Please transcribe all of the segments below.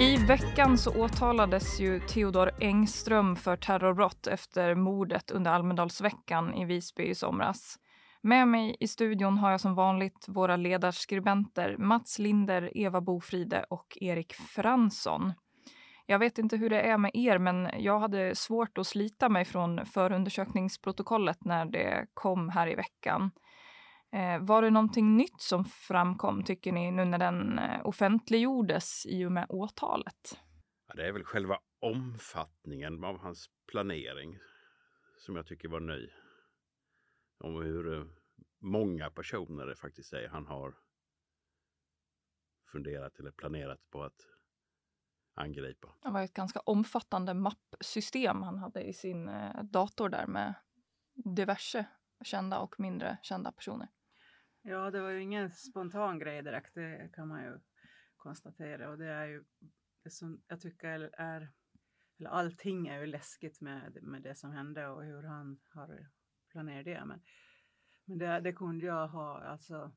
I veckan så åtalades ju Theodor Engström för terrorbrott efter mordet under Almedalsveckan i Visby i somras. Med mig i studion har jag som vanligt våra ledarskribenter Mats Linder, Eva Bofride och Erik Fransson. Jag vet inte hur det är med er, men jag hade svårt att slita mig från förundersökningsprotokollet när det kom här i veckan. Eh, var det någonting nytt som framkom, tycker ni, nu när den eh, offentliggjordes i och med åtalet? Ja, det är väl själva omfattningen av hans planering som jag tycker var ny. Om hur eh, många personer det faktiskt är han har funderat eller planerat på att angripa. Det var ett ganska omfattande mappsystem han hade i sin dator där med diverse kända och mindre kända personer. Ja, det var ju ingen spontan grej direkt, det kan man ju konstatera. Och det är ju det som jag tycker är, eller allting är ju läskigt med, med det som hände och hur han har planerat det. Men, men det, det kunde jag ha, alltså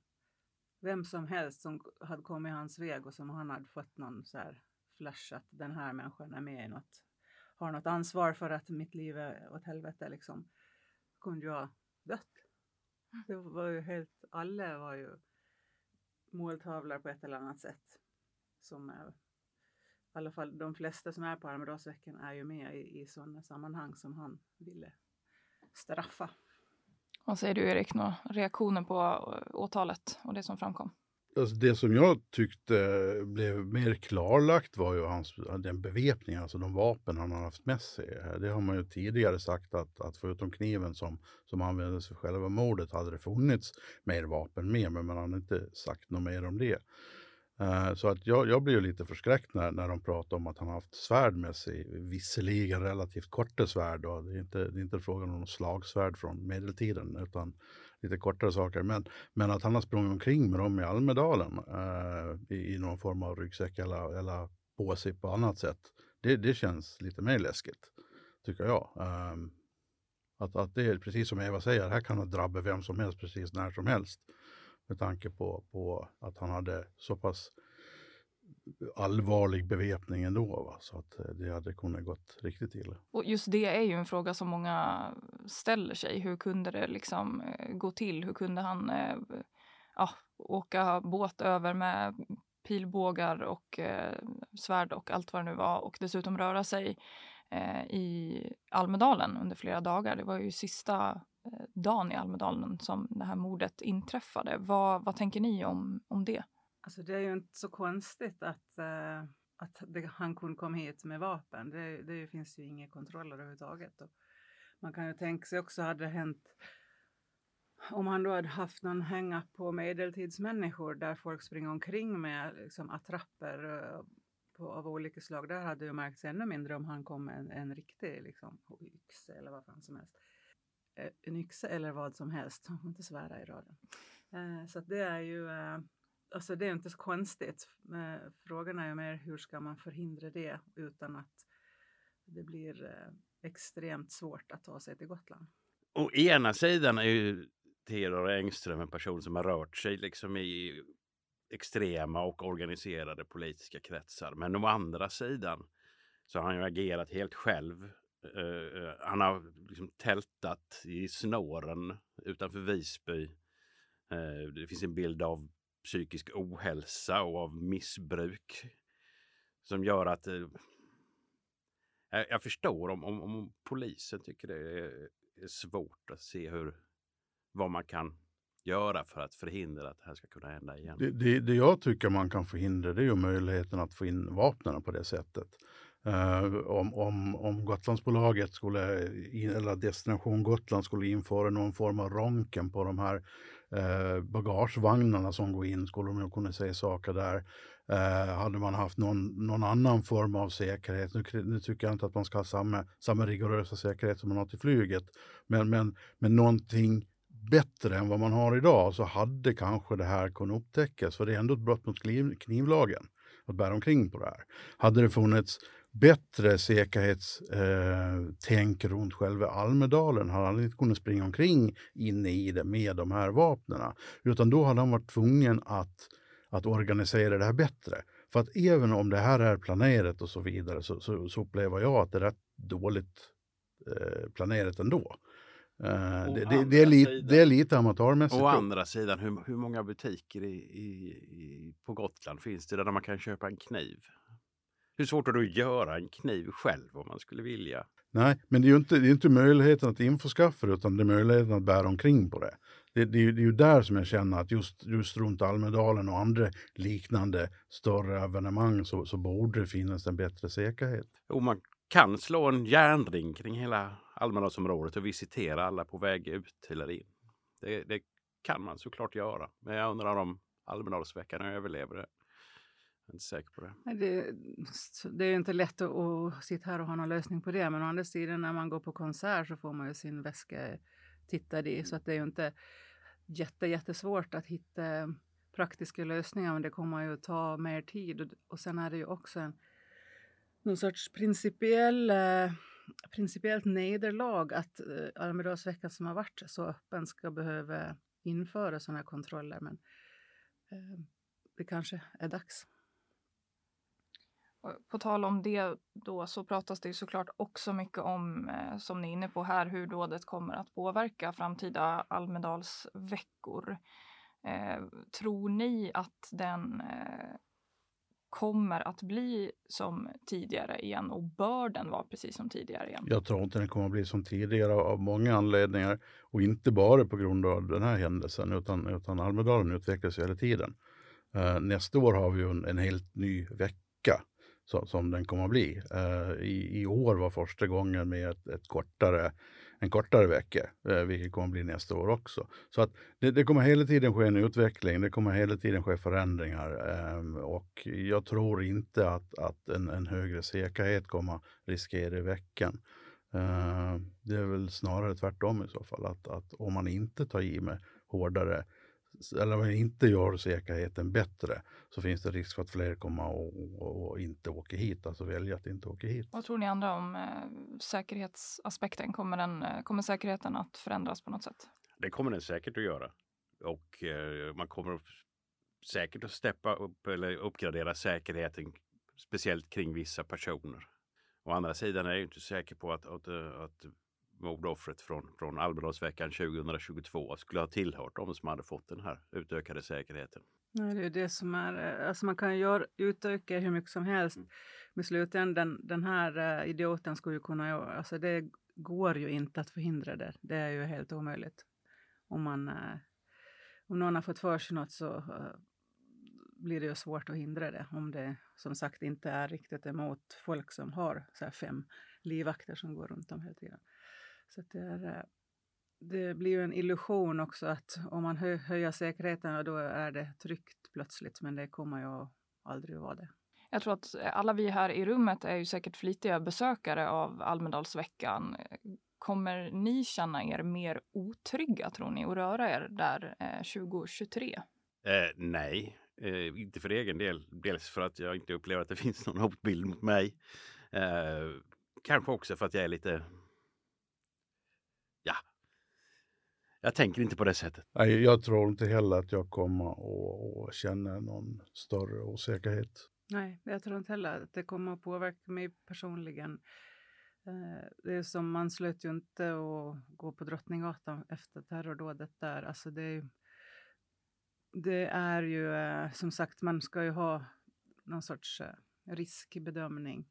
vem som helst som hade kommit hans väg och som han hade fått någon så här flash att den här människan är med i något, har något ansvar för att mitt liv är åt helvete liksom, kunde jag ha dött. Det var ju helt, alla var ju måltavlor på ett eller annat sätt. Som är, i alla fall de flesta som är på Almedalsveckan är ju med i, i sådana sammanhang som han ville straffa. Vad säger du Erik, några reaktioner på eh, åtalet och det som framkom? Alltså det som jag tyckte blev mer klarlagt var ju hans, den beväpning, alltså de vapen han har haft med sig. Det har man ju tidigare sagt att, att förutom kniven som, som användes för själva mordet hade det funnits mer vapen med, men man har inte sagt något mer om det. Eh, så att jag, jag blir ju lite förskräckt när, när de pratar om att han har haft svärd med sig, visserligen relativt korta svärd. Då. Det, är inte, det är inte frågan om slagsvärd från medeltiden, utan lite kortare saker. Men, men att han har sprungit omkring med dem i Almedalen eh, i, i, någon form av ryggsäck eller, eller på sig på annat sätt. Det, det känns lite mer läskigt, tycker jag. Eh, att, att det är precis som Eva säger, här kan det drabba vem som helst precis när som helst. Med tanke på, på att han hade så pass allvarlig beväpning ändå. Va? Så att eh, det hade kunnat gått riktigt illa. Och just det är ju en fråga som många ställer sig. Hur kunde det liksom eh, gå till? Hur kunde han eh, ja, åka båt över med pilbågar och eh, svärd och allt vad det nu var och dessutom röra sig eh, i Almedalen under flera dagar. Det var ju sista eh, dagen i Almedalen som det här mordet inträffade. Vad, vad tänker ni om, om det? Alltså det är ju inte så konstigt att, uh, att det, han kunde komma hit med vapen. Det, det finns ju inga kontroller överhuvudtaget. Och man kan ju tänka sig också, hade det hänt om han då hade haft någon hänga på medeltidsmänniskor där folk springer omkring med liksom, attrapper uh, på, av olika slag, där hade det märkts ännu mindre om han kom med en, en riktig liksom, yxa eller vad fan som helst. Uh, en yxa eller vad som helst, man får inte svära i radion. Uh, så det är ju alltså det är inte så konstigt. Frågan är ju mer hur ska man förhindra det utan att det blir eh, extremt svårt att ta sig till Gotland. Å ena sidan är ju Theodor Engström en person som har rört sig liksom i extrema och organiserade politiska kretsar. Men å andra sidan så har han ju agerat helt själv. Uh, han har liksom tältat i snåren utanför Visby. Uh, det finns en bild av psykisk ohälsa och av missbruk. Som gör att eh, jag förstår om, om, om, polisen tycker det är, är svårt att se hur, vad man kan göra för att förhindra att det här ska kunna hända igen? Det, det, det jag tycker man kan förhindra det är ju möjligheten att få in vapnen på det sättet. Uh, om, om, om Gotlandsbolaget skulle, eller Destination Gotland skulle införa någon form av ronken på de här eh, bagagevagnarna som går in, skulle de kunna säga saker där. Eh, hade man haft någon, någon annan form av säkerhet, nu, nu, tycker jag inte att man ska ha samma, samma rigorösa säkerhet som man har till flyget, men, men, men någonting bättre än vad man har idag så hade kanske det här kunnat upptäckas. För det är ändå ett brott mot kniv, knivlagen att bära omkring på det här. Hade det funnits bättre säkerhetstänk eh, runt själva Almedalen hade han inte kunnat springa omkring inne i det med de här vapnen. Utan då hade han varit tvungen att, att organisera det här bättre. För att även om det här är planerat och så vidare så, så, så upplever jag att det är rätt dåligt eh, planerat ändå. Uh, det, det, det, är lite, sidan, det är lite amatörmässigt. Å andra sidan, hur, hur många butiker i, i, i, på Gotland finns det där man kan köpa en kniv? Hur svårt är det att göra en kniv själv om man skulle vilja? Nej, men det är ju inte, det är inte möjligheten att införskaffa det utan det är möjligheten att bära omkring på det. Det, det, är, det är ju där som jag känner att just, just runt Almedalen och andra liknande större evenemang så, så borde det finnas en bättre säkerhet. Jo, man kan slå en järnring kring hela Almedalsområdet och visitera alla på väg ut eller in. Det, det kan man såklart göra, men jag undrar om Almedalsveckan överlever det. Jag är inte säker på det. Det, det är inte lätt att, att, sitta här och ha någon lösning på det. Men å andra sidan när man går på konsert så får man ju sin väska tittad i. Så att det är ju inte jätte, jättesvårt att hitta praktiska lösningar. Men det kommer ju att ta mer tid. Och, och sen är det ju också en någon sorts principiell, eh, principiellt nederlag att eh, Almedalsveckan som har varit så öppen ska behöva införa sådana kontroller. Men eh, det kanske är dags. På tal om det då så pratas det ju såklart också mycket om, eh, som ni är inne på här, hur dådet kommer att påverka framtida Almedalsveckor. Eh, tror ni att den eh, kommer att bli som tidigare igen och bör den vara precis som tidigare igen? Jag tror inte den kommer att bli som tidigare av många anledningar och inte bara på grund av den här händelsen utan, utan Almedalen utvecklas hela tiden. Eh, nästa år har vi en, en helt ny vecka så, som den kommer att bli. Uh, i, I år var första gången med ett, ett kortare, en kortare vecka, uh, vilket kommer att bli nästa år också. Så att det, det, kommer hela tiden ske en utveckling, det kommer hela tiden ske förändringar um, och jag tror inte att, att en, en högre säkerhet kommer riskera i veckan. Uh, det är väl snarare tvärtom i så fall, att, att om man inte tar i med hårdare eller om man inte gör säkerheten bättre så finns det risk för att fler kommer och, och, och inte åker hit, alltså välja att inte åka hit. Vad tror ni andra om eh, säkerhetsaspekten? Kommer, den, eh, kommer säkerheten att förändras på något sätt? Det kommer den säkert att göra. Och eh, man kommer säkert att steppa upp eller uppgradera säkerheten, speciellt kring vissa personer. Å andra sidan är jag inte säker på att, att, att mordoffret från, från Almedalsveckan 2022 skulle ha tillhört de som hade fått den här utökade säkerheten. Nej, det är det som är, alltså man kan ju utöka hur mycket som helst. Mm. Men slutändan, den här uh, idioten skulle ju kunna göra, alltså det går ju inte att förhindra det. Det är ju helt omöjligt. Om, man, uh, om någon har fått för sig något så blir det ju svårt att hindra det. Om det som sagt inte är riktigt emot folk som har så fem livvakter som går runt om hela tiden. Så det, är, eh, det blir ju en illusion också att om man hö, höjer säkerheten då är det tryggt plötsligt, men det kommer ju aldrig att vara det. Jag tror att alla vi här i rummet är ju säkert flitiga besökare av Almedalsveckan. Kommer ni känna er mer otrygga tror ni och röra er där eh, 2023? Eh, nej, eh, inte för egen del. Dels för att jag inte upplever att det finns någon hotbild mot mig. Eh, kanske också för att jag är lite ja, jag tänker inte på det sättet. Nej, jag tror inte heller att jag kommer att känna någon större osäkerhet. Nej, jag tror inte heller att det kommer att påverka mig personligen. Eh, det är som man slöt ju inte att gå på Drottninggatan efter terrordådet där. Alltså det, är, det är ju eh, som sagt, man ska ju ha någon sorts eh, riskbedömning.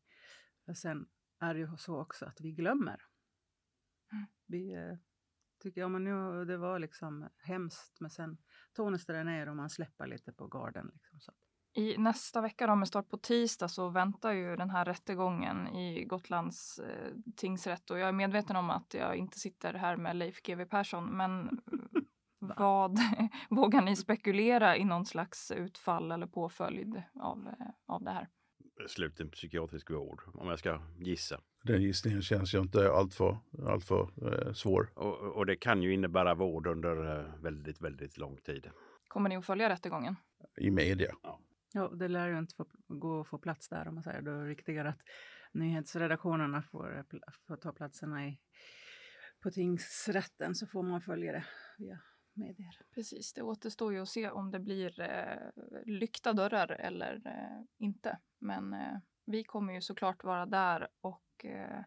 Sen är det ju så också att vi glömmer. Vi eh, tycker, ja men nu, det var liksom hemskt, men sen tonas det ner och man släpper lite på garden. Liksom, så. I nästa vecka då, med start på tisdag så väntar ju den här rättegången i Gotlands eh, tingsrätt och jag är medveten om att jag inte sitter här med Leif GW Persson men Vad vågar ni spekulera i någon slags utfall eller påföljd av, eh, av det här? Sluten psykiatrisk vård, om jag ska gissa. Den gissningen känns ju inte alltför, alltför eh, svår. Och, och det kan ju innebära vård under eh, väldigt, väldigt lång tid. Kommer ni att följa rättegången? I media. Ja, det lär ju inte få, gå att få plats där om man säger. Då är det viktigare att nyhetsredaktionerna får, får ta platserna i, på tingsrätten så får man följa det via medier. Precis, det återstår ju att se om det blir eh, lyckta dörrar eller eh, inte. Men eh, vi kommer ju såklart vara där och eh,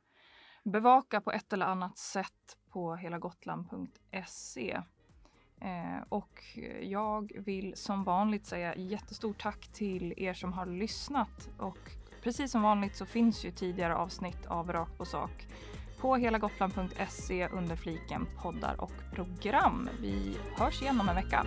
bevaka på ett eller annat sätt på helagotland.se. Eh, och jag vill som vanligt säga jättestort tack till er som har lyssnat. Och precis som vanligt så finns ju tidigare avsnitt av Rakt på sak på helagotland.se under fliken poddar och program. Vi hörs igen om en vecka.